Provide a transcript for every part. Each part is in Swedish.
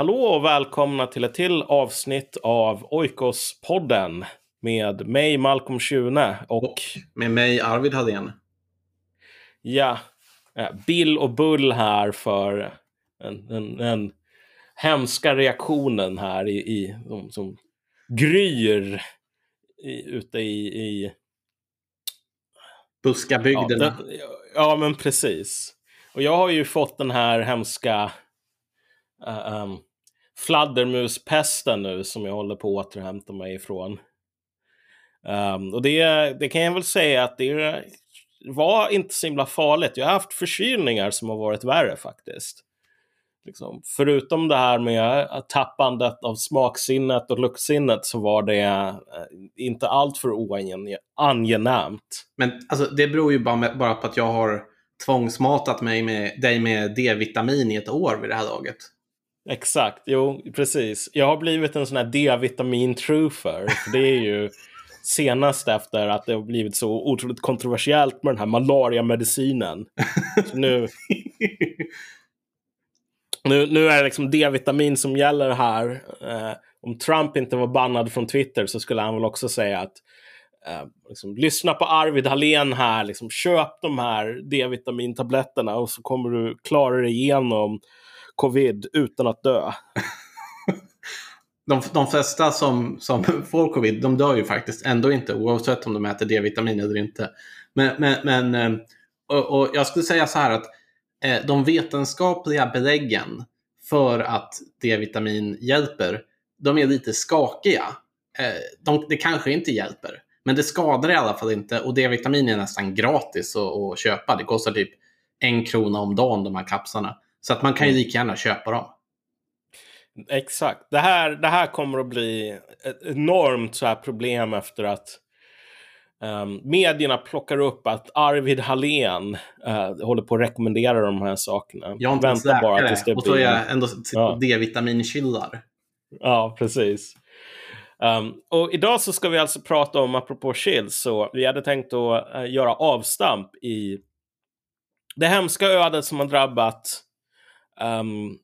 Hallå och välkomna till ett till avsnitt av Oikos-podden med mig Malcolm Schune och, och med mig Arvid Hallén. Ja, eh, Bill och Bull här för en, en, en hemska reaktionen här i, i som, som gryr i, ute i, i Buskabygderna. Ja, ja, men precis. Och jag har ju fått den här hemska uh, um, fladdermuspesten nu som jag håller på att återhämta mig ifrån. Um, och det, det kan jag väl säga att det var inte så himla farligt. Jag har haft förkylningar som har varit värre faktiskt. Liksom. Förutom det här med tappandet av smaksinnet och luktsinnet så var det eh, inte alltför angenämt. oangenämt. Men alltså, det beror ju bara, bara på att jag har tvångsmatat mig med, dig med D-vitamin i ett år vid det här laget. Exakt, jo precis. Jag har blivit en sån här D-vitamin-truther. det är ju senast efter att det har blivit så otroligt kontroversiellt med den här malariamedicinen. nu, nu, nu är det liksom D-vitamin som gäller här. Eh, om Trump inte var bannad från Twitter så skulle han väl också säga att eh, liksom, lyssna på Arvid Hallén här, liksom, köp de här D-vitamintabletterna och så kommer du klara dig igenom covid utan att dö. de, de flesta som, som får covid, de dör ju faktiskt ändå inte oavsett om de äter D-vitamin eller inte. Men, men, men eh, och, och jag skulle säga så här att eh, de vetenskapliga beläggen för att D-vitamin hjälper, de är lite skakiga. Eh, de, det kanske inte hjälper, men det skadar i alla fall inte och D-vitamin är nästan gratis att, att köpa. Det kostar typ en krona om dagen de här kapslarna. Så att man kan ju mm. lika gärna köpa dem. Exakt. Det här, det här kommer att bli ett enormt så här problem efter att um, medierna plockar upp att Arvid Hallén uh, håller på att rekommendera de här sakerna. Jag har inte ens bara tills det och så är jag ändå ja. D-vitaminkillar. Ja, precis. Um, och idag så ska vi alltså prata om, apropå chills, så vi hade tänkt att uh, göra avstamp i det hemska ödet som har drabbat um,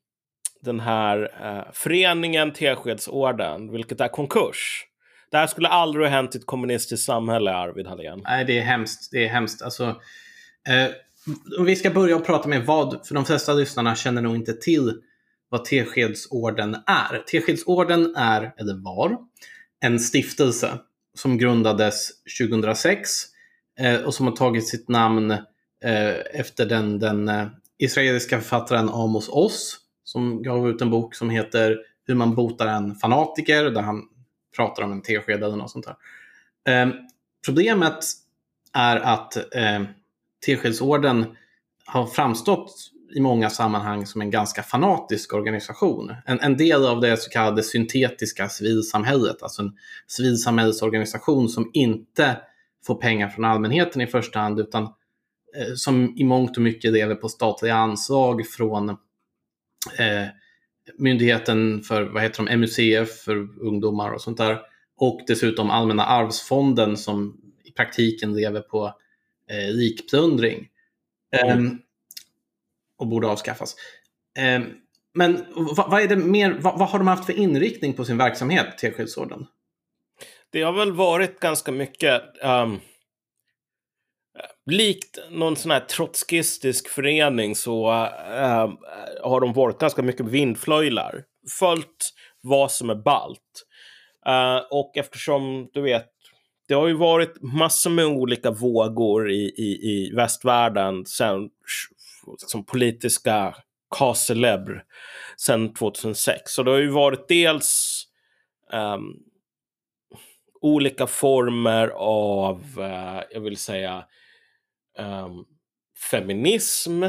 den här uh, föreningen Teskedsorden, vilket är konkurs. Det här skulle aldrig ha hänt i ett kommunistiskt samhälle, Arvid Hallén. Nej, det är hemskt. Det är hemskt. Alltså, eh, om vi ska börja prata med vad, för de flesta lyssnarna känner nog inte till vad Teskedsorden är. Teskedsorden är, eller var, en stiftelse som grundades 2006 eh, och som har tagit sitt namn eh, efter den, den eh, israeliska författaren Amos Oz som gav ut en bok som heter Hur man botar en fanatiker där han pratar om en tesked eller något sånt där. Eh, problemet är att eh, Teskedsorden har framstått i många sammanhang som en ganska fanatisk organisation. En, en, del av det så kallade syntetiska civilsamhället, alltså en civilsamhällsorganisation som inte får pengar från allmänheten i första hand utan som i mångt och mycket lever på statliga anslag från eh, Myndigheten för vad heter de, MUCF för ungdomar och sånt där. Och dessutom Allmänna arvsfonden som i praktiken lever på eh, likplundring. Mm. Um, och borde avskaffas. Um, men vad, vad, är det mer, vad, vad, har de haft för inriktning på sin verksamhet, Teskedsorden? Det har väl varit ganska mycket um, likt någon sån här trotskistisk förening så äh, har de varit ganska mycket vindflöjlar. Följt vad som är balt. Uh, och eftersom, du vet, det har ju varit massor med olika vågor i, i, i västvärlden sen som politiska celebre sen 2006. Så det har ju varit dels um, olika former av, uh, jag vill säga, um, feminism.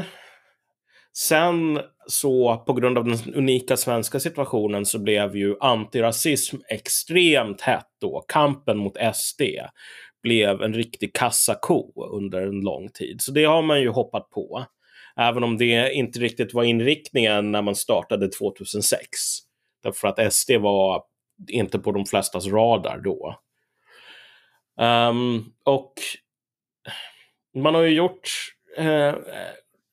Sen så på grund av den unika svenska situationen så blev ju antirasism extremt hett då. Kampen mot SD blev en riktig kassako under en lång tid. Så det har man ju hoppat på. Även om det inte riktigt var inriktningen när man startade 2006. Därför att SD var inte på de flestas radar då. Um, och man har ju gjort eh,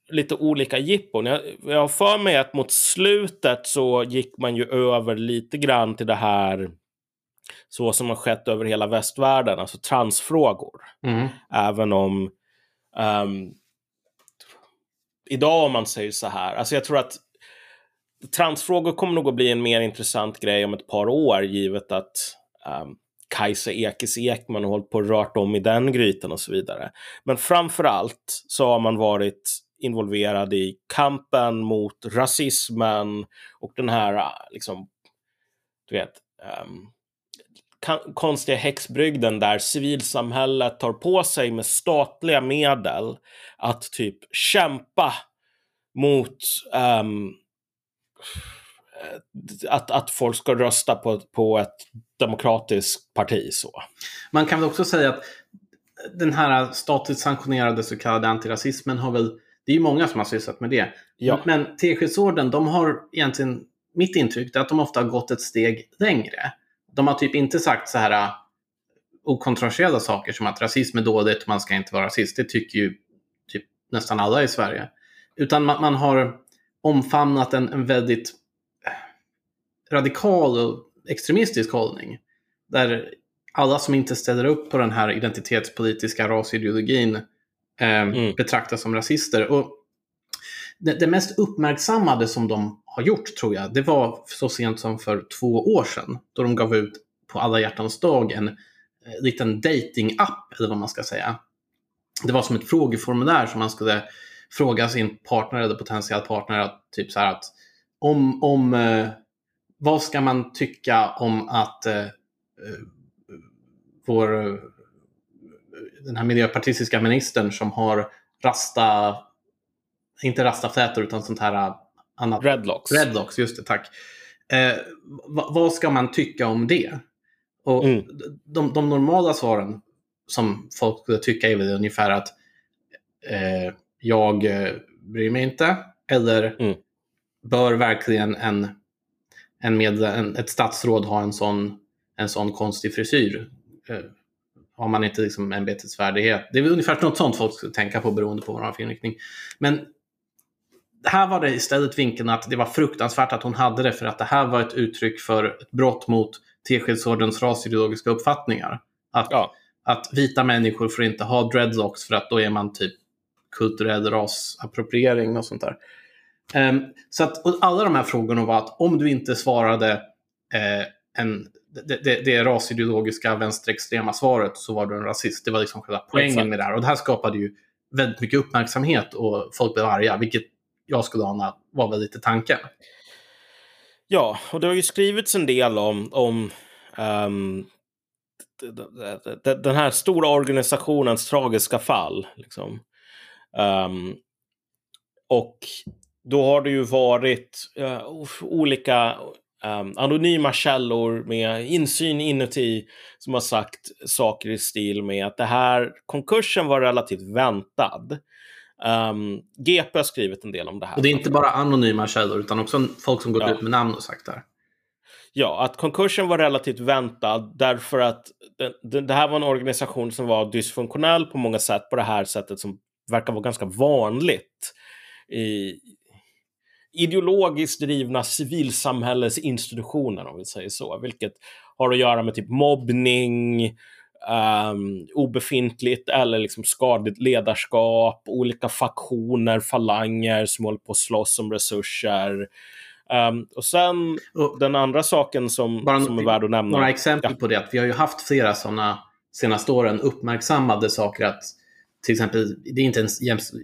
lite olika jippon. Jag, jag har för mig att mot slutet så gick man ju över lite grann till det här så som har skett över hela västvärlden, alltså transfrågor. Mm. Även om um, idag om man säger så här, alltså jag tror att transfrågor kommer nog att bli en mer intressant grej om ett par år givet att um, Kajsa Ekis Ekman har hållit på och rört om i den grytan och så vidare. Men framför allt så har man varit involverad i kampen mot rasismen och den här äh, liksom, du vet, um, konstiga häxbrygden där civilsamhället tar på sig med statliga medel att typ kämpa mot um, att, att folk ska rösta på, på ett demokratiskt parti. Så. Man kan väl också säga att den här statligt sanktionerade så kallade antirasismen har väl, det är ju många som har sysslat med det. Ja. Men Teskedsorden, de har egentligen, mitt intryck är att de ofta har gått ett steg längre de har typ inte sagt så här äh, okontroversiella saker som att rasism är dåligt, man ska inte vara rasist. Det tycker ju typ nästan alla i Sverige. Utan man, man har omfamnat en, en väldigt äh, radikal och extremistisk hållning. Där alla som inte ställer upp på den här identitetspolitiska rasideologin eh, mm. betraktas som rasister. Och det, det, mest uppmärksammade som de har gjort, tror jag, det var så sent som för två år sedan. Då de gav ut på alla hjärtans dag en eh, liten dating-app, eller vad man ska säga. Det var som ett frågeformulär som man skulle fråga sin partner eller potentiell partner att, typ så här att om, om eh, vad ska man tycka om att eh, eh vår eh, den här miljöpartistiska ministern som har rasta inte rastaflätor utan sånt här äh, annat. Redlocks. Redlocks, just det, tack. Eh, vad ska man tycka om det? Och mm. de, de, normala svaren som folk skulle tycka är väl ungefär att eh, jag eh, bryr mig inte. Eller mm. bör verkligen en, en med, en, ett statsråd ha en sån, en sån konstig frisyr? Eh, har man inte liksom ämbetesvärdighet? Det är väl ungefär något sånt folk skulle tänka på beroende på vad de har för inriktning. Men här var det istället vinkeln att det var fruktansvärt att hon hade det för att det här var ett uttryck för ett brott mot Teskedsordens rasideologiska uppfattningar. Att, ja. att vita människor får inte ha dreadlocks för att då är man typ kulturell rasappropriering och sånt där. Um, så att alla de här frågorna var att om du inte svarade eh, en, det, det, det rasideologiska vänsterextrema svaret så var du en rasist. Det var liksom själva poängen Exakt. med det här. Och det här skapade ju väldigt mycket uppmärksamhet och folk blev arga, vilket jag skulle ana var väl lite tanken. Ja, och det har ju skrivits en del om, om um, den här stora organisationens tragiska fall. Liksom. Um, och då har det ju varit uh, olika um, anonyma källor med insyn inuti som har sagt saker i stil med att det här konkursen var relativt väntad. Um, GP har skrivit en del om det här. Och det är inte bara anonyma källor utan också folk som gått ja. ut med namn och sagt det här. Ja, att konkursen var relativt väntad därför att det, det, här var en organisation som var dysfunktionell på många sätt på det här sättet som verkar vara ganska vanligt i ideologiskt drivna civilsamhällesinstitutioner om vi säger så, vilket har att göra med typ mobbning, um, obefintligt eller liksom skadligt ledarskap, olika faktioner, falanger som håller på att slåss om resurser. Um, och sen och, den andra saken som, bara, som är värd att nämna. Några exempel ja. på det. Vi har ju haft flera sådana senaste åren uppmärksammade saker att till exempel, det är inte en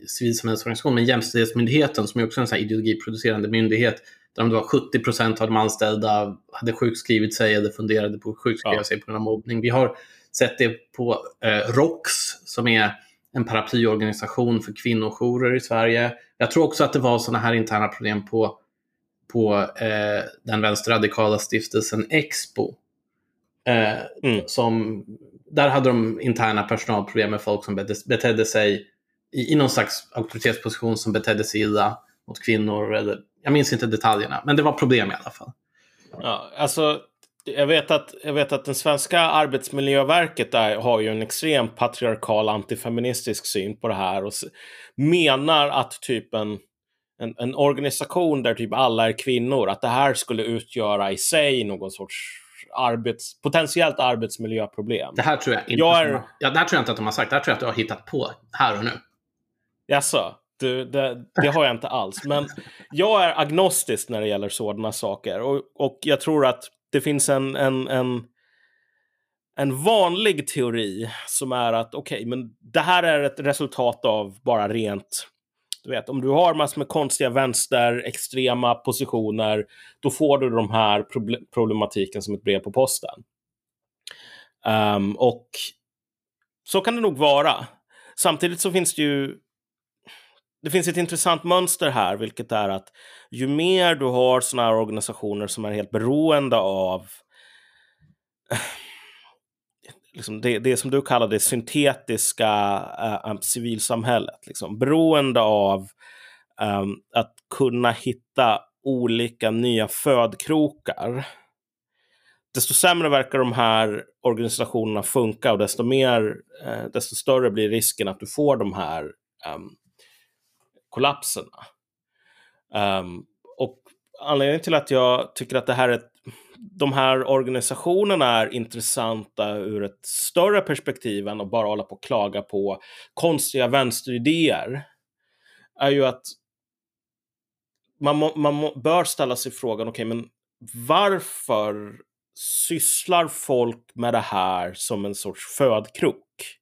civilsamhällesorganisation, men Jämställdhetsmyndigheten som är också en sån ideologiproducerande myndighet där det var 70 procent av de anställda hade sjukskrivit sig eller funderade på att sjukskriva ja. sig på grund av mobbning. Vi har sett det på eh, ROX som är en paraplyorganisation för kvinnojourer i Sverige. Jag tror också att det var sådana här interna problem på, på eh, den vänsterradikala stiftelsen Expo. Eh, mm. som, där hade de interna personalproblem med folk som betedde sig i, i någon slags auktoritetsposition som betedde sig illa mot kvinnor. Eller, jag minns inte detaljerna, men det var problem i alla fall. Ja, alltså jag vet, att, jag vet att den svenska arbetsmiljöverket där har ju en extremt patriarkal antifeministisk syn på det här och menar att typ en, en, en, organisation där typ alla är kvinnor, att det här skulle utgöra i sig någon sorts arbets, potentiellt arbetsmiljöproblem. Det här tror jag inte, jag är... ja, det här tror jag inte att de har sagt, det här tror jag att du har hittat på här och nu. Jaså? Du, det, det, har jag inte alls. Men jag är agnostisk när det gäller sådana saker. Och, och jag tror att det finns en, en, en, en vanlig teori som är att okej, okay, men det här är ett resultat av bara rent du vet, om du har massor med konstiga vänster, extrema positioner, då får du de här problematiken som ett brev på posten. Um, och så kan det nog vara. Samtidigt så finns det ju det finns ett intressant mönster här, vilket är att ju mer du har sådana här organisationer som är helt beroende av liksom det, det som du kallar det syntetiska äh, civilsamhället, liksom, beroende av um, att kunna hitta olika nya födkrokar. Desto sämre verkar de här organisationerna funka och desto, mer, uh, desto större blir risken att du får de här um, kollapserna. Um, och anledningen till att jag tycker att det här är de här organisationerna är intressanta ur ett större perspektiv än att bara hålla på och klaga på konstiga vänsteridéer är ju att man, må, man må, bör ställa sig frågan, okej, okay, men varför sysslar folk med det här som en sorts födkrok?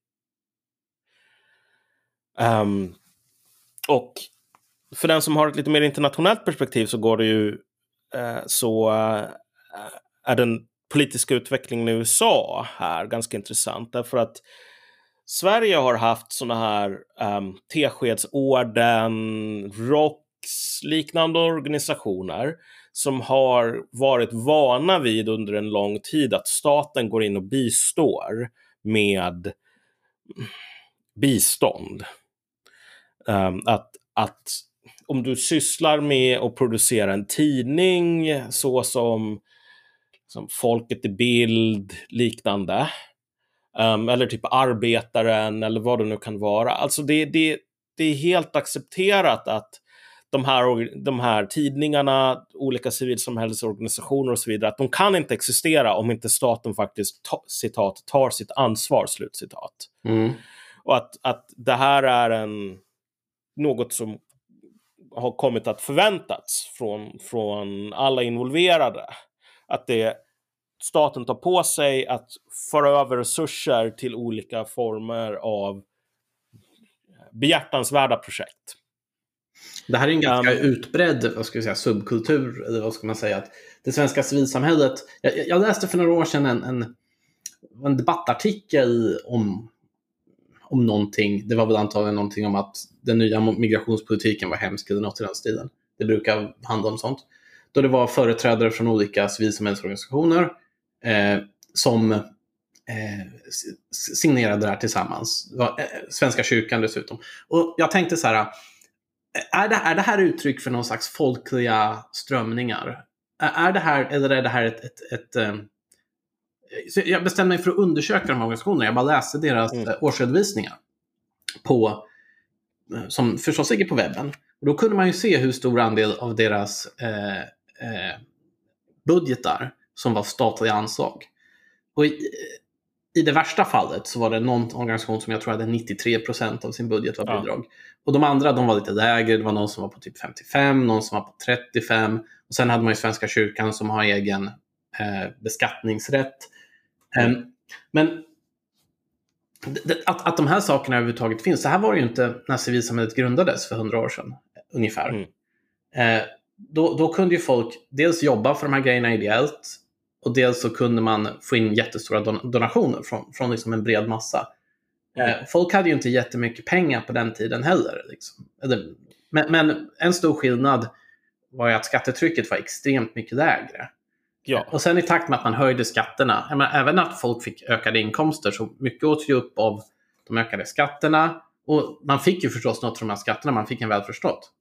Um, och för den som har ett lite mer internationellt perspektiv så går det ju eh, så eh, är den politiska utvecklingen i USA här ganska intressant. Därför att Sverige har haft sådana här um, Teskedsorden, Roks, liknande organisationer som har varit vana vid under en lång tid att staten går in och bistår med bistånd. Um, att, att om du sysslar med att producera en tidning så som, som Folket i bild, liknande. Um, eller typ Arbetaren eller vad det nu kan vara. Alltså det, det, det är helt accepterat att de här, de här tidningarna, olika civilsamhällesorganisationer och så vidare, att de kan inte existera om inte staten faktiskt ta, citat, tar sitt ansvar, slutcitat. Mm. Och att, att det här är en något som har kommit att förväntats från, från alla involverade. Att det staten tar på sig att föra över resurser till olika former av behjärtansvärda projekt. Det här är en ganska um, utbredd vad ska jag säga, subkultur, eller vad ska man säga, att det svenska civilsamhället. Jag, jag läste för några år sedan en, en, en debattartikel om om någonting. Det var väl antagligen någonting om att den nya migrationspolitiken var hemsk eller något i den stilen. Det brukar handla om sånt. Då det var företrädare från olika civilsamhällsorganisationer eh, som eh, signerade det här tillsammans. Var, eh, Svenska kyrkan dessutom. Och jag tänkte så här, är det, är det här uttryck för någon slags folkliga strömningar? Är det här, eller är det här ett, ett, ett, ett eh, så jag bestämde mig för att undersöka de här organisationerna. Jag bara läste deras mm. Eh, årsredovisningar. På, eh, som förstås ligger på webben. Och då kunde man ju se hur stor andel av deras eh, eh, budgetar som var statliga anslag. Och i, i det värsta fallet så var det någon organisation som jag tror hade 93 procent av sin budget var bidrag. Ja. Och de andra de var lite lägre. Det var någon som var på typ 55, någon som var på 35. Och sen hade man ju Svenska kyrkan som har egen eh, beskattningsrätt. Mm. Men att, att de här sakerna överhuvudtaget finns, så här var det ju inte när civilsamhället grundades för hundra år sedan, ungefär. Mm. Eh, då, då kunde ju folk dels jobba för de här grejerna ideellt och dels så kunde man få in jättestora don donationer från, från liksom en bred massa. Mm. Eh, folk hade ju inte jättemycket pengar på den tiden heller. Liksom. Men, men, en stor skillnad var ju att skattetrycket var extremt mycket lägre. Ja. Och sen i takt med att man höjde skatterna, menar, även att folk fick ökade inkomster, så mycket åt ju upp av de ökade skatterna. Och man fick ju förstås något från de här skatterna, man fick en väl förstått. Eh,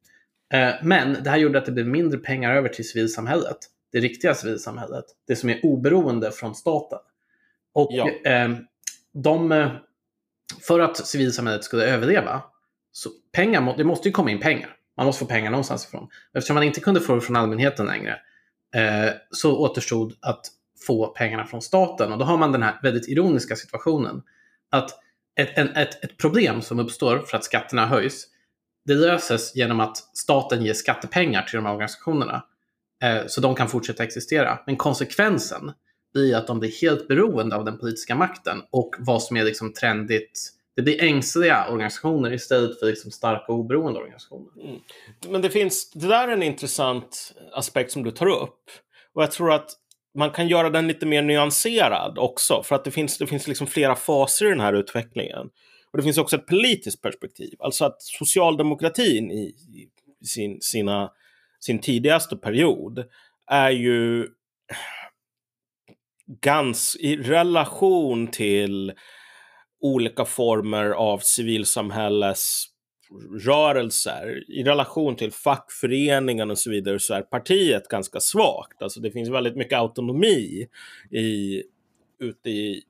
men det här gjorde att det blev mindre pengar över till civilsamhället. det riktiga civilsamhället. Det som är oberoende från staten. Och Ja. eh, de, eh, för att civilsamhället skulle överleva, så pengar, det måste ju komma in pengar. Man måste få pengar någonstans ifrån. Eftersom man inte kunde få det från allmänheten längre eh, så återstod att få pengarna från staten. Och då har man den här väldigt ironiska situationen att ett, ett, ett problem som uppstår för att skatterna höjs, det löses genom att staten ger skattepengar till de här organisationerna eh, så de kan fortsätta existera. Men konsekvensen blir att de blir helt beroende av den politiska makten och vad som är liksom trendigt. Det blir ängsliga organisationer istället för liksom starka och oberoende organisationer. Mm. Men det finns, det där är en intressant aspekt som du tar upp. Och jag tror att man kan göra den lite mer nyanserad också. För att det finns, det finns liksom flera faser i den här utvecklingen. Och det finns också ett politiskt perspektiv. Alltså att socialdemokratin i, i sin, sina, sin tidigaste period är ju gans, i relation till olika former av civilsamhälles rörelser i relation till fackföreningen och så vidare så är partiet ganska svagt. Alltså det finns väldigt mycket autonomi i, ute i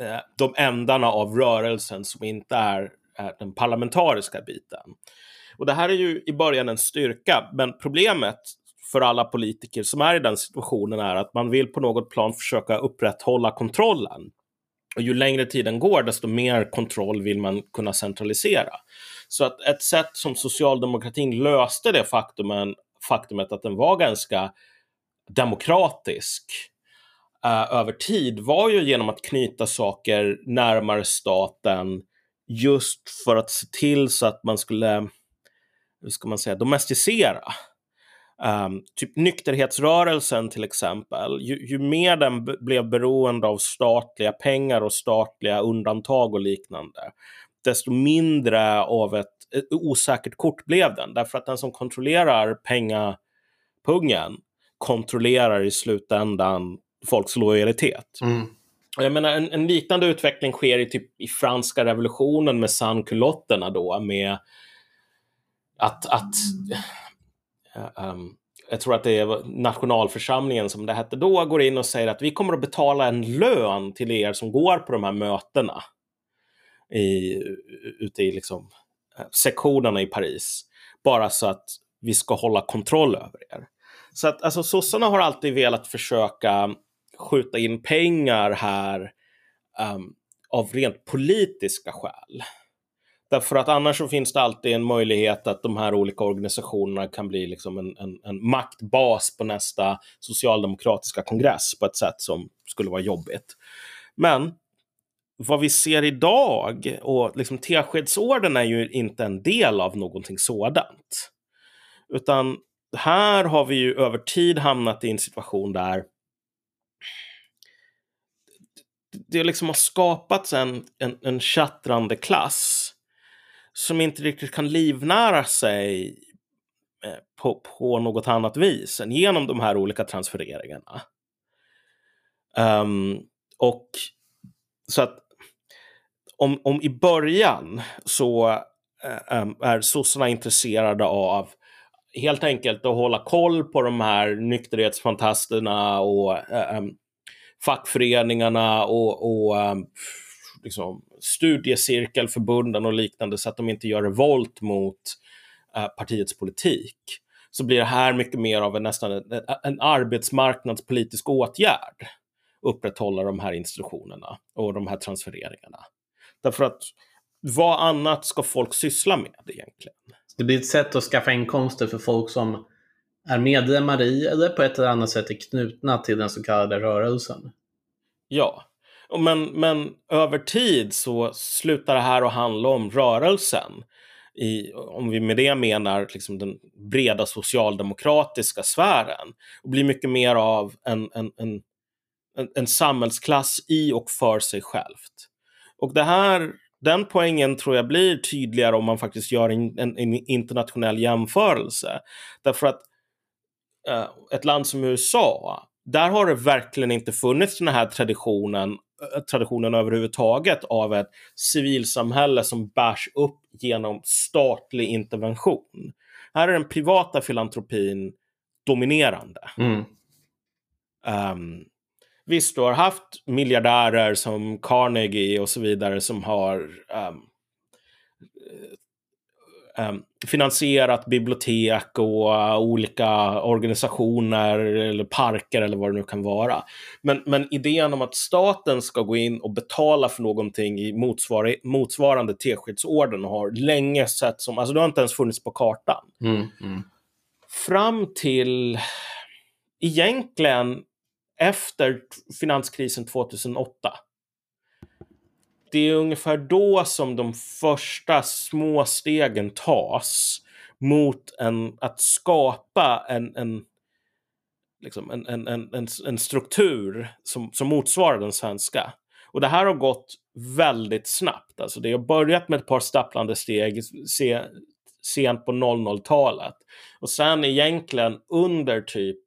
eh, de ändarna av rörelsen som inte är, är den parlamentariska biten. Och det här är ju i början en styrka, men problemet för alla politiker som är i den situationen är att man vill på något plan försöka upprätthålla kontrollen. Och ju längre tiden går, desto mer kontroll vill man kunna centralisera. Så att ett sätt som socialdemokratin löste det faktumen, faktumet att den var ganska demokratisk Eh, över tid var ju genom att knyta saker närmare staten just för att se till så att man skulle, hur ska man säga, domesticera. Um, typ nykterhetsrörelsen till exempel, ju, ju mer den b- blev beroende av statliga pengar och statliga undantag och liknande, desto mindre av ett, ett osäkert kort blev den. Därför att den som kontrollerar pengapungen kontrollerar i slutändan folks lojalitet. Mm. Och jag menar, en, en liknande utveckling sker i, typ, i franska revolutionen med sankulotterna då, med att, att um, jag tror att det är nationalförsamlingen som det hette då, går in och säger att vi kommer att betala en lön till er som går på de här mötena i, ute i liksom, eh, sektionerna i Paris. Bara så att vi ska hålla kontroll över er. Så att alltså, sossarna har alltid velat försöka skjuta in pengar här um, av rent politiska skäl. Därför att annars så finns det alltid en möjlighet att de här olika organisationerna kan bli liksom en, en, en maktbas på nästa socialdemokratiska kongress på ett sätt som skulle vara jobbigt. Men vad vi ser idag, och liksom Teskedsorden är ju inte en del av någonting sådant. Utan här har vi ju över tid hamnat i en situation där det liksom har skapats en, en, en chattrande klass som inte riktigt kan livnära sig eh, på, på något annat vis än genom de här olika transfereringarna. Um, och så att om, om i början så um, är sossarna intresserade av helt enkelt att hålla koll på de här nykterhetsfantasterna och eh, eh, fackföreningarna och, och eh, liksom studiecirkelförbunden och liknande så att de inte gör revolt mot eh, partiets politik så blir det här mycket mer av en nästan en, en arbetsmarknadspolitisk åtgärd upprätthålla de här institutionerna och de här transfereringarna. Därför att vad annat ska folk syssla med egentligen? Det blir ett sätt att skaffa inkomster för folk som är medlemmar i eller på ett eller annat sätt är knutna till den så kallade rörelsen. Ja, men, men över tid så slutar det här att handla om rörelsen. I, om vi med det menar liksom den breda socialdemokratiska sfären. Och blir mycket mer av en, en, en, en, en samhällsklass i och för sig självt. Och det här, den poängen tror jag blir tydligare om man faktiskt gör en, en, en internationell jämförelse. Därför att uh, ett land som USA, där har det verkligen inte funnits den här traditionen, traditionen överhuvudtaget av ett civilsamhälle som bärs upp genom statlig intervention. Här är den privata filantropin dominerande. Mm. Um, visst, du har haft miljardärer som Carnegie och så vidare som har um, um, finansierat bibliotek och uh, olika organisationer eller parker eller vad det nu kan vara. Men, men idén om att staten ska gå in och betala för någonting i motsvar motsvarande Teskedsorden har länge sett som, alltså det har inte ens funnits på kartan. Mm, mm. Fram till egentligen efter finanskrisen 2008. Det är ungefär då som de första små stegen tas mot en, att skapa en, en, liksom en, en, en, en struktur som, som motsvarar den svenska. Och det här har gått väldigt snabbt. Alltså det har börjat med ett par stapplande steg se, sent på 00-talet. Och sen egentligen under typ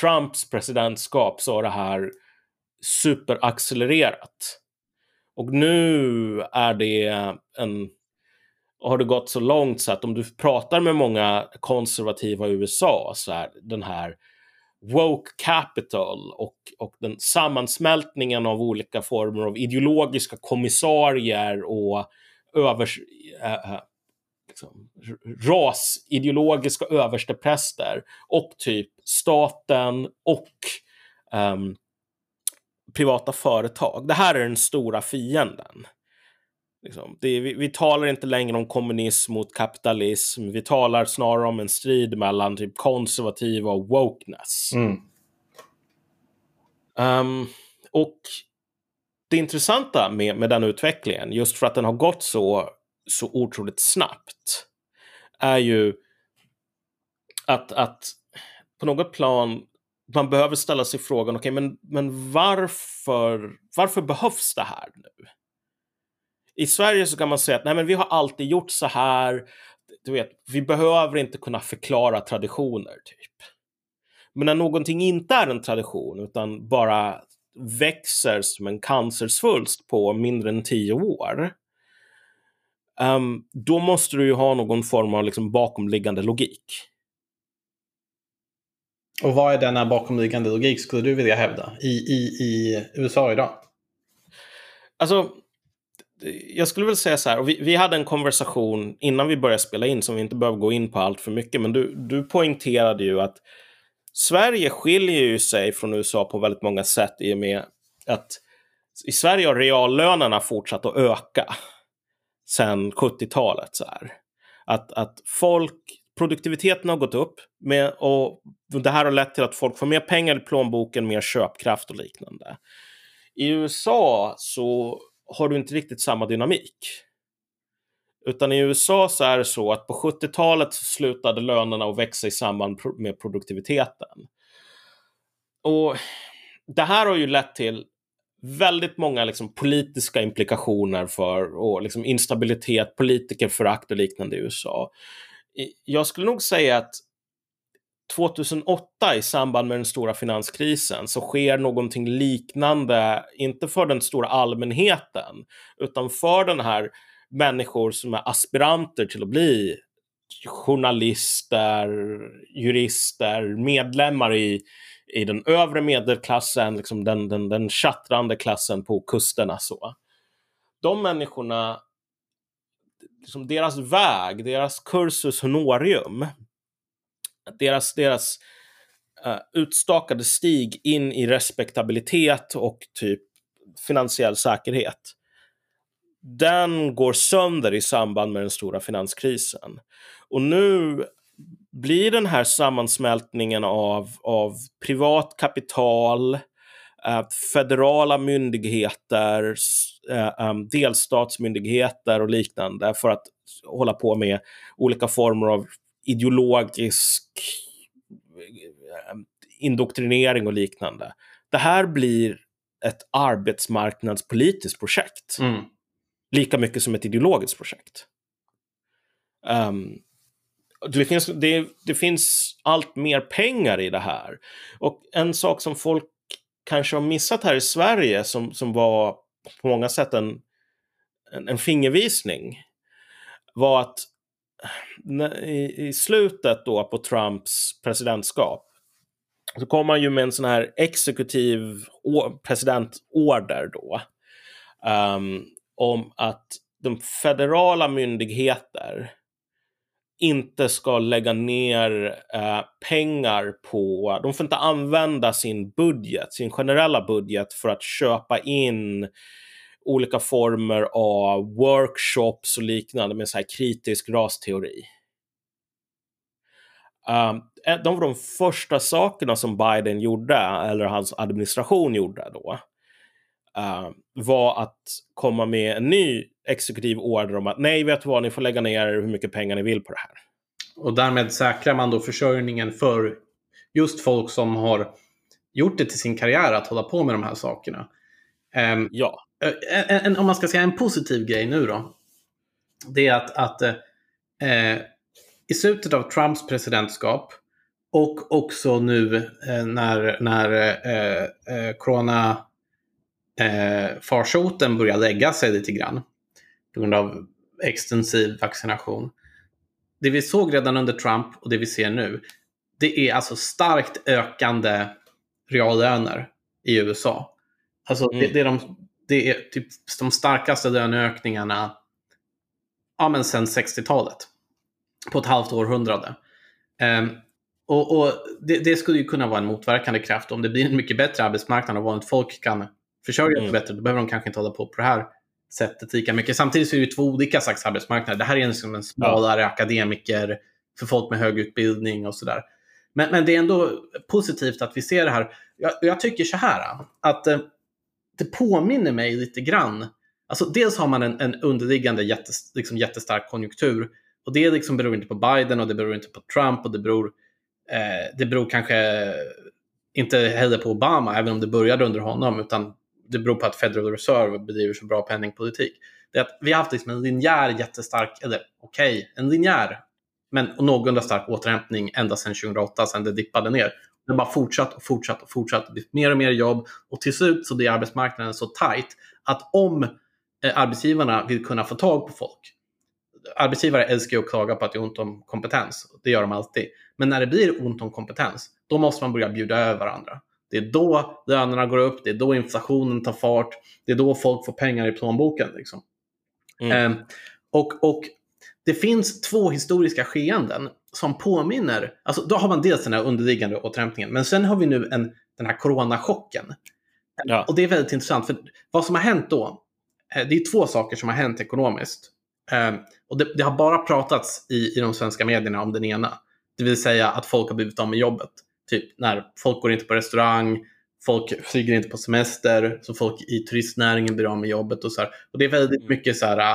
Trumps presidentskap så har det här superaccelererat. Och nu är det en har det gått så långt så att om du pratar med många konservativa i USA så är den här woke capital och, och den sammansmältningen av olika former av ideologiska kommissarier och övers, äh, liksom, rasideologiska överstepräster och typ staten och um, privata företag. Det här är den stora fienden. Liksom, är, vi, vi, talar inte längre om kommunism mot kapitalism. Vi talar snarare om en strid mellan typ konservativa och wokeness. Mm. Um, och det intressanta med, med den utvecklingen, just för att den har gått så så otroligt snabbt är ju att, att på något plan man behöver ställa sig frågan, okej, okay, men, men varför, varför behövs det här nu? I Sverige så kan man säga att nej, men vi har alltid gjort så här. Du vet, vi behöver inte kunna förklara traditioner, typ. Men när någonting inte är en tradition, utan bara växer som en cancersvulst på mindre än tio år, um, då måste du ju ha någon form av liksom bakomliggande logik. Och vad är denna bakomliggande logik skulle du vilja hävda i, i, i USA idag? Alltså, jag skulle väl säga så här, och vi, vi, hade en konversation innan vi började spela in som vi inte behöver gå in på allt för mycket, men du, du poängterade ju att Sverige skiljer ju sig från USA på väldigt många sätt i och med att i Sverige har reallönerna fortsatt att öka sedan 70-talet. Så här. Att, att folk, produktiviteten har gått upp med, och det här har lett till att folk får mer pengar i plånboken, mer köpkraft och liknande. I USA så har du inte riktigt samma dynamik. Utan i USA så är det så att på 70-talet slutade lönerna att växa i samband med produktiviteten. Och det här har ju lett till väldigt många liksom, politiska implikationer för och liksom, instabilitet, politikerförakt och liknande i USA. Jag skulle nog säga att 2008 i samband med den stora finanskrisen så sker någonting liknande, inte för den stora allmänheten, utan för den här människor som är aspiranter till att bli journalister, jurister, medlemmar i i den övre medelklassen, liksom den, den, den chattrande klassen på kusterna. Så. De människorna, liksom deras väg, deras cursus honorium, deras, deras uh, utstakade stig in i respektabilitet och typ finansiell säkerhet, den går sönder i samband med den stora finanskrisen. Och nu blir den här sammansmältningen av, av privat kapital, eh, federala myndigheter, eh, um, delstatsmyndigheter och liknande för att hålla på med olika former av ideologisk eh, indoktrinering och liknande. Det här blir ett arbetsmarknadspolitiskt projekt. Mm. Lika mycket som ett ideologiskt projekt. Um, det finns, det, det finns allt mer pengar i det här. Och en sak som folk kanske har missat här i Sverige som, som var på många sätt en, en, en fingervisning var att i, i slutet då på Trumps presidentskap så kom han ju med en sån här exekutiv presidentorder då. Um, om att de federala myndigheter inte ska lägga ner eh, pengar på, de får inte använda sin budget, sin generella budget för att köpa in olika former av workshops och liknande med så här kritisk rasteori. Um, de var de första sakerna som Biden gjorde, eller hans administration gjorde då, uh, var att komma med en ny exekutiv order om att nej, vet du vad, ni får lägga ner hur mycket pengar ni vill på det här. Och därmed säkrar man då försörjningen för just folk som har gjort det till sin karriär att hålla på med de här sakerna. Um, ja. En, en, om man ska säga en positiv grej nu då. Det är att, att eh, i slutet av Trumps presidentskap och också nu eh, när, när eh, eh, corona eh, farsoten börjar lägga sig lite grann på grund av extensiv vaccination. Det vi såg redan under Trump och det vi ser nu, det är alltså starkt ökande reallöner i USA. Alltså mm. det, det, är de, det är typ de starkaste löneökningarna ja, men sen 60-talet. På ett halvt århundrade. Um, och, och det, det, skulle ju kunna vara en motverkande kraft. Om det blir en mycket bättre arbetsmarknad och vanligt folk kan försörja mm. bättre, då behöver de kanske inte hålla på på det här sättet lika mycket. Samtidigt så är det två olika slags arbetsmarknader. Det här är liksom en smalare ja. akademiker för folk med hög utbildning och sådär. Men, men det är ändå positivt att vi ser det här. Jag, jag tycker så här att eh, det påminner mig lite grann. Alltså dels har man en, en underliggande jättes, liksom jättestark konjunktur och det liksom beror inte på Biden och det beror inte på Trump och det beror, eh, det beror kanske inte heller på Obama, även om det började under honom, utan det beror på att Federal Reserve bedriver så bra penningpolitik. Det är att vi har haft liksom en linjär jättestark, eller okej, okay, en linjär men någorlunda stark återhämtning ända sedan 2008, sedan det dippade ner. Det har bara fortsatt och fortsatt och fortsatt. Det blir mer och mer jobb och till slut så blir arbetsmarknaden så tight att om eh, arbetsgivarna vill kunna få tag på folk. Arbetsgivare älskar ju att klaga på att det är ont om kompetens. Det gör de alltid. Men när det blir ont om kompetens, då måste man börja bjuda över varandra. Det är då lönerna går upp, det är då inflationen tar fart, det är då folk får pengar i plånboken. Liksom. Mm. Eh, och, och det finns två historiska skeenden som påminner, alltså då har man dels den här underliggande återhämtningen, men sen har vi nu en, den här coronachocken. Ja. Och det är väldigt intressant, för vad som har hänt då, eh, det är två saker som har hänt ekonomiskt. Eh, och det, det, har bara pratats i, i de svenska medierna om den ena. Det vill säga att folk har blivit av med jobbet. Typ när folk går inte på restaurang, folk flyger inte på semester, så folk i turistnäringen blir av med jobbet och så här. Och det är väldigt mm. mycket så här,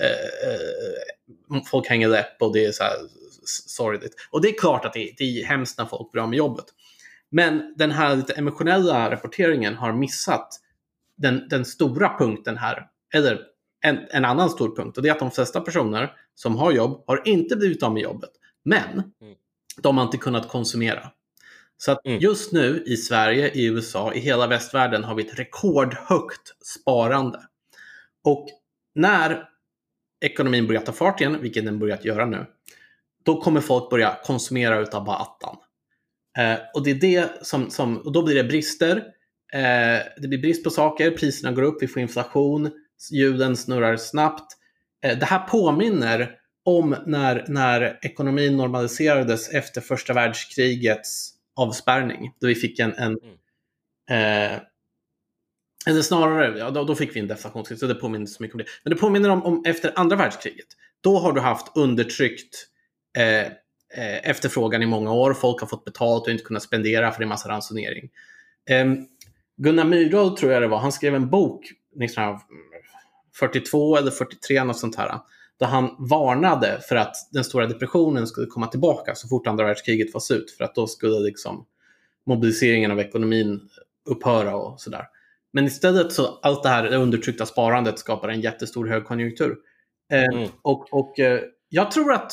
eh, folk hänger läpp och det är så här sorgligt. Och det är klart att det, det är hemskt när folk blir av med jobbet. Men den här lite emotionella rapporteringen har missat den, den stora punkten här, eller en, en, annan stor punkt, och det är att de flesta personer som har jobb har inte blivit av med jobbet. Men mm. de har inte kunnat konsumera. Så att mm. just nu i Sverige, i USA, i hela västvärlden har vi ett rekordhögt sparande. Och när ekonomin börjar ta fart igen, vilket den börjat göra nu, då kommer folk börja konsumera utav bara attan. Eh, och det är det som, som, och då blir det brister. Eh, det blir brist på saker, priserna går upp, vi får inflation, hjulen snurrar snabbt. Eh, det här påminner om när, när ekonomin normaliserades efter första världskrigets avspärrning. Då vi fick en, en mm. eh, eller snarare, ja, då, då fick vi en deflationskris, så det påminner så mycket om det. Men det påminner om, om efter andra världskriget. Då har du haft undertryckt eh, eh, efterfrågan i många år. Folk har fått betalt och inte kunnat spendera för det är massa ransonering. Eh, Gunnar Myrdal tror jag det var, han skrev en bok 1942 eller 43, något sånt här. Där han varnade för att den stora depressionen skulle komma tillbaka så fort andra världskriget var slut. För att då skulle liksom mobiliseringen av ekonomin upphöra och sådär. Men istället så allt det här undertryckta sparandet skapar en jättestor högkonjunktur. Eh, mm. och, och eh, jag tror att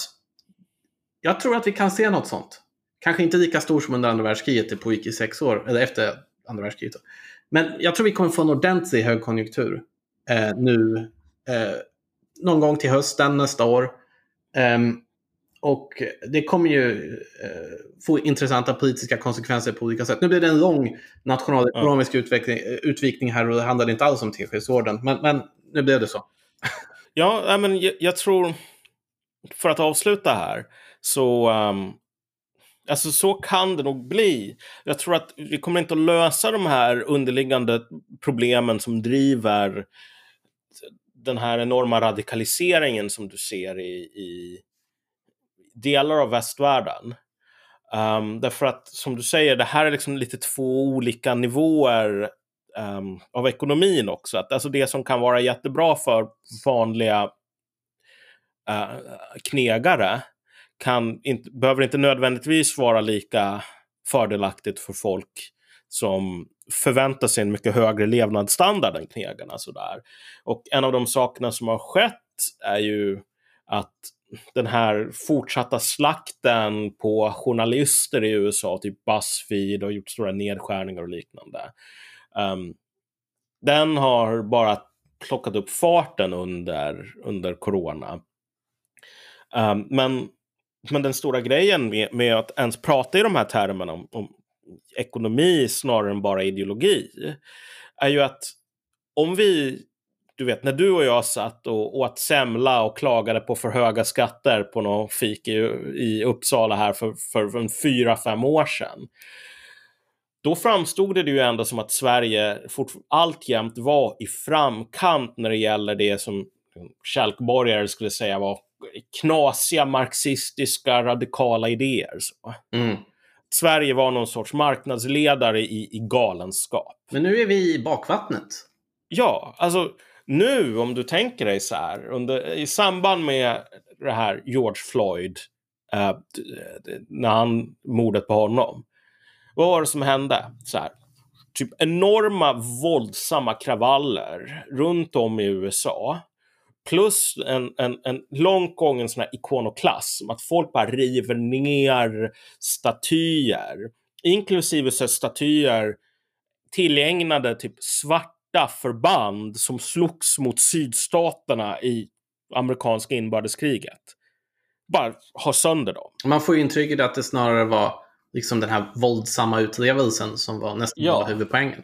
jag tror att vi kan se något sånt. Kanske inte lika stor som under andra världskriget, det pågick i sex år, eller efter andra världskriget. Men jag tror vi kommer få en ordentlig högkonjunktur eh, nu, eh, någon gång till hösten nästa år. Um, och det kommer ju eh, få intressanta politiska konsekvenser på olika sätt. Nu blir det en lång nationalekonomisk ja. utveckling, utvikning här och det handlade inte alls om Teskedsorden. Men, men nu blev det så. Ja, men jag, jag, tror, för att avsluta här, så um, Alltså så kan det nog bli. Jag tror att vi kommer inte att lösa de här underliggande problemen som driver den här enorma radikaliseringen som du ser i, i delar av västvärlden. Um, därför att som du säger, det här är liksom lite två olika nivåer um, av ekonomin också. Att, alltså det som kan vara jättebra för vanliga uh, knegare kan inte, behöver inte nödvändigtvis vara lika fördelaktigt för folk som förväntar sig en mycket högre levnadsstandard än knegarna. Sådär. Och en av de sakerna som har skett är ju att den här fortsatta slakten på journalister i USA, typ Buzzfeed och gjort stora nedskärningar och liknande. Um, den har bara plockat upp farten under, under corona. Um, men, men den stora grejen med, med, att ens prata i de här termerna om, om ekonomi snarare än bara ideologi är ju att om vi du vet, när du och jag satt och åt semla och klagade på för höga skatter på någon fik i, i Uppsala här för, för, för fyra, fem år sedan. Då framstod det ju ändå som att Sverige alltjämt var i framkant när det gäller det som kälkborgare skulle säga var knasiga marxistiska radikala idéer. Så. Mm. Sverige var någon sorts marknadsledare i, i galenskap. Men nu är vi i bakvattnet. Ja, alltså nu, om du tänker dig så här, under, i samband med det här George Floyd, eh, när han, mordet på honom, vad var det som hände? Så här, typ enorma våldsamma kravaller runt om i USA. Plus en, en, en långt gången sån här ikonoklass, att folk bara river ner statyer, inklusive så statyer tillägnade typ svart svarta förband som slogs mot sydstaterna i amerikanska inbördeskriget. Bara ha sönder dem. Man får ju intrycket att det snarare var liksom den här våldsamma utlevelsen som var nästan ja. huvudpoängen.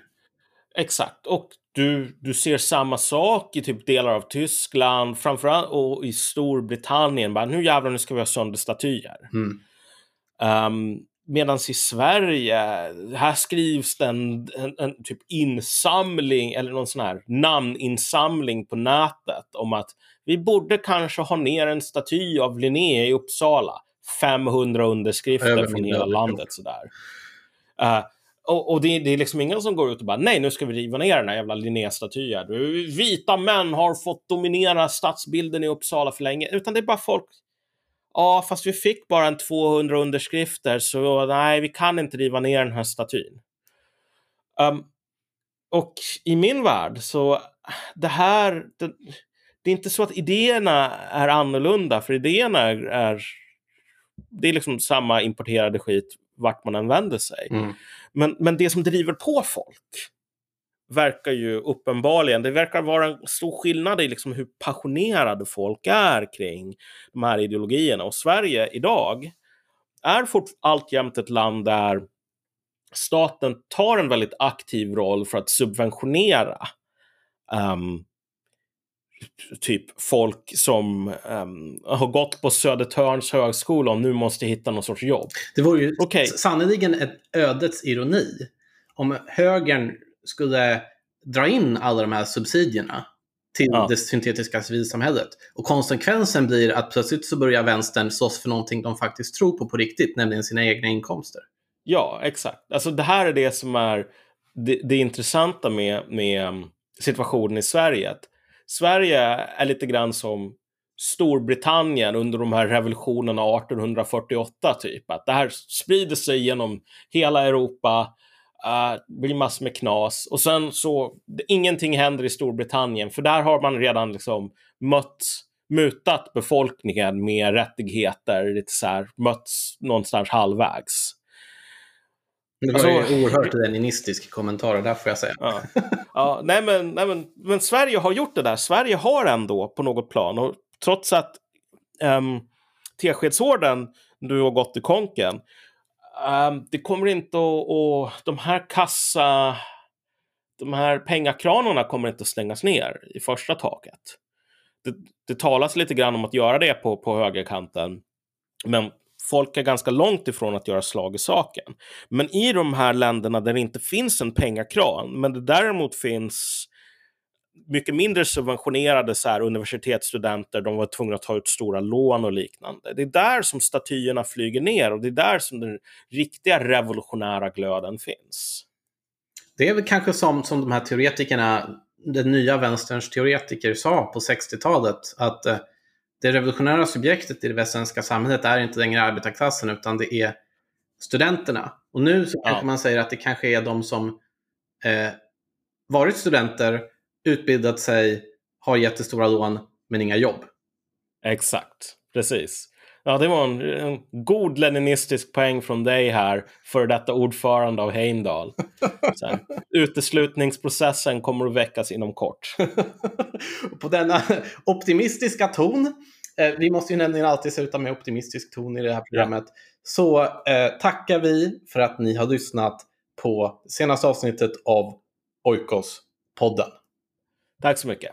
Exakt, och du, du ser samma sak i typ delar av Tyskland, framförallt och i Storbritannien. Bara, nu jävlar, nu ska vi ha sönder statyer. Mm. Um, Medan i Sverige, här skrivs det en, en, en, typ insamling eller någon sån här namninsamling på nätet om att vi borde kanske ha ner en staty av Linné i Uppsala. 500 underskrifter från hela landet sådär. Uh, och, och det, det, är liksom ingen som går ut och bara nej, nu ska vi riva ner den här jävla Linnéstatyn”. Vita män har fått dominera stadsbilden i Uppsala för länge. Utan det är bara folk Ja, fast vi fick bara en 200 underskrifter så nej, vi kan inte riva ner den här statyn. Um, och i min värld så det här, det, det, är inte så att idéerna är annorlunda, för idéerna är, är det är liksom samma importerade skit vart man än vänder sig. Mm. Men, men det som driver på folk, verkar ju uppenbarligen, det verkar vara en stor skillnad i liksom hur passionerade folk är kring de här ideologierna. Och Sverige idag är fort, alltjämt ett land där staten tar en väldigt aktiv roll för att subventionera um, typ folk som um, har gått på Södertörns högskola och nu måste hitta någon sorts jobb. Det vore ju okay. sannerligen ett ödets ironi om högern skulle dra in alla de här subsidierna till ja. det syntetiska civilsamhället. Och konsekvensen blir att plötsligt så börjar vänstern slåss för någonting de faktiskt tror på på riktigt, nämligen sina egna inkomster. Ja, exakt. Alltså det här är det som är det, det intressanta med, med um, situationen i Sverige. Att Sverige är lite grann som Storbritannien under de här revolutionerna 1848 typ. Att det här sprider sig genom hela Europa Uh, blir massor med knas och sen så ingenting händer i Storbritannien för där har man redan liksom mött mutat befolkningen med rättigheter, lite så här, mötts någonstans halvvägs. Det var alltså, ju oerhört leninistisk kommentar, där får jag säga. Ja. ja, nej, men, nej men, men Sverige har gjort det där. Sverige har ändå på något plan, och trots att um, Teskedsorden nu har gått i konken. Um, det kommer inte att, och de här kassa, de här pengakranarna kommer inte att stängas ner i första taget. Det, det talas lite grann om att göra det på, på högerkanten. Men folk är ganska långt ifrån att göra slag i saken. Men i de här länderna där det inte finns en pengakran, men det däremot finns mycket mindre subventionerade så här, universitetsstudenter, de var tvungna att ta ut stora lån och liknande. Det är där som statyerna flyger ner och det är där som den riktiga revolutionära glöden finns. Det är väl kanske som, som de här teoretikerna, den nya vänsterns teoretiker sa på 60-talet, att eh, det revolutionära subjektet i det västsvenska samhället är inte längre arbetarklassen utan det är studenterna. Och nu så kanske ja. man säger att det kanske är de som eh, varit studenter utbildat sig, har jättestora lån men inga jobb. Exakt, precis. Ja, det var en, en god leninistisk poäng från dig här, för detta ordförande av Heimdal. Sen, uteslutningsprocessen kommer att väckas inom kort. På denna optimistiska ton, vi måste ju nämligen alltid sluta med optimistisk ton i det här programmet, ja. så eh, tackar vi för att ni har lyssnat på senaste avsnittet av Oikos-podden. Tack så mycket.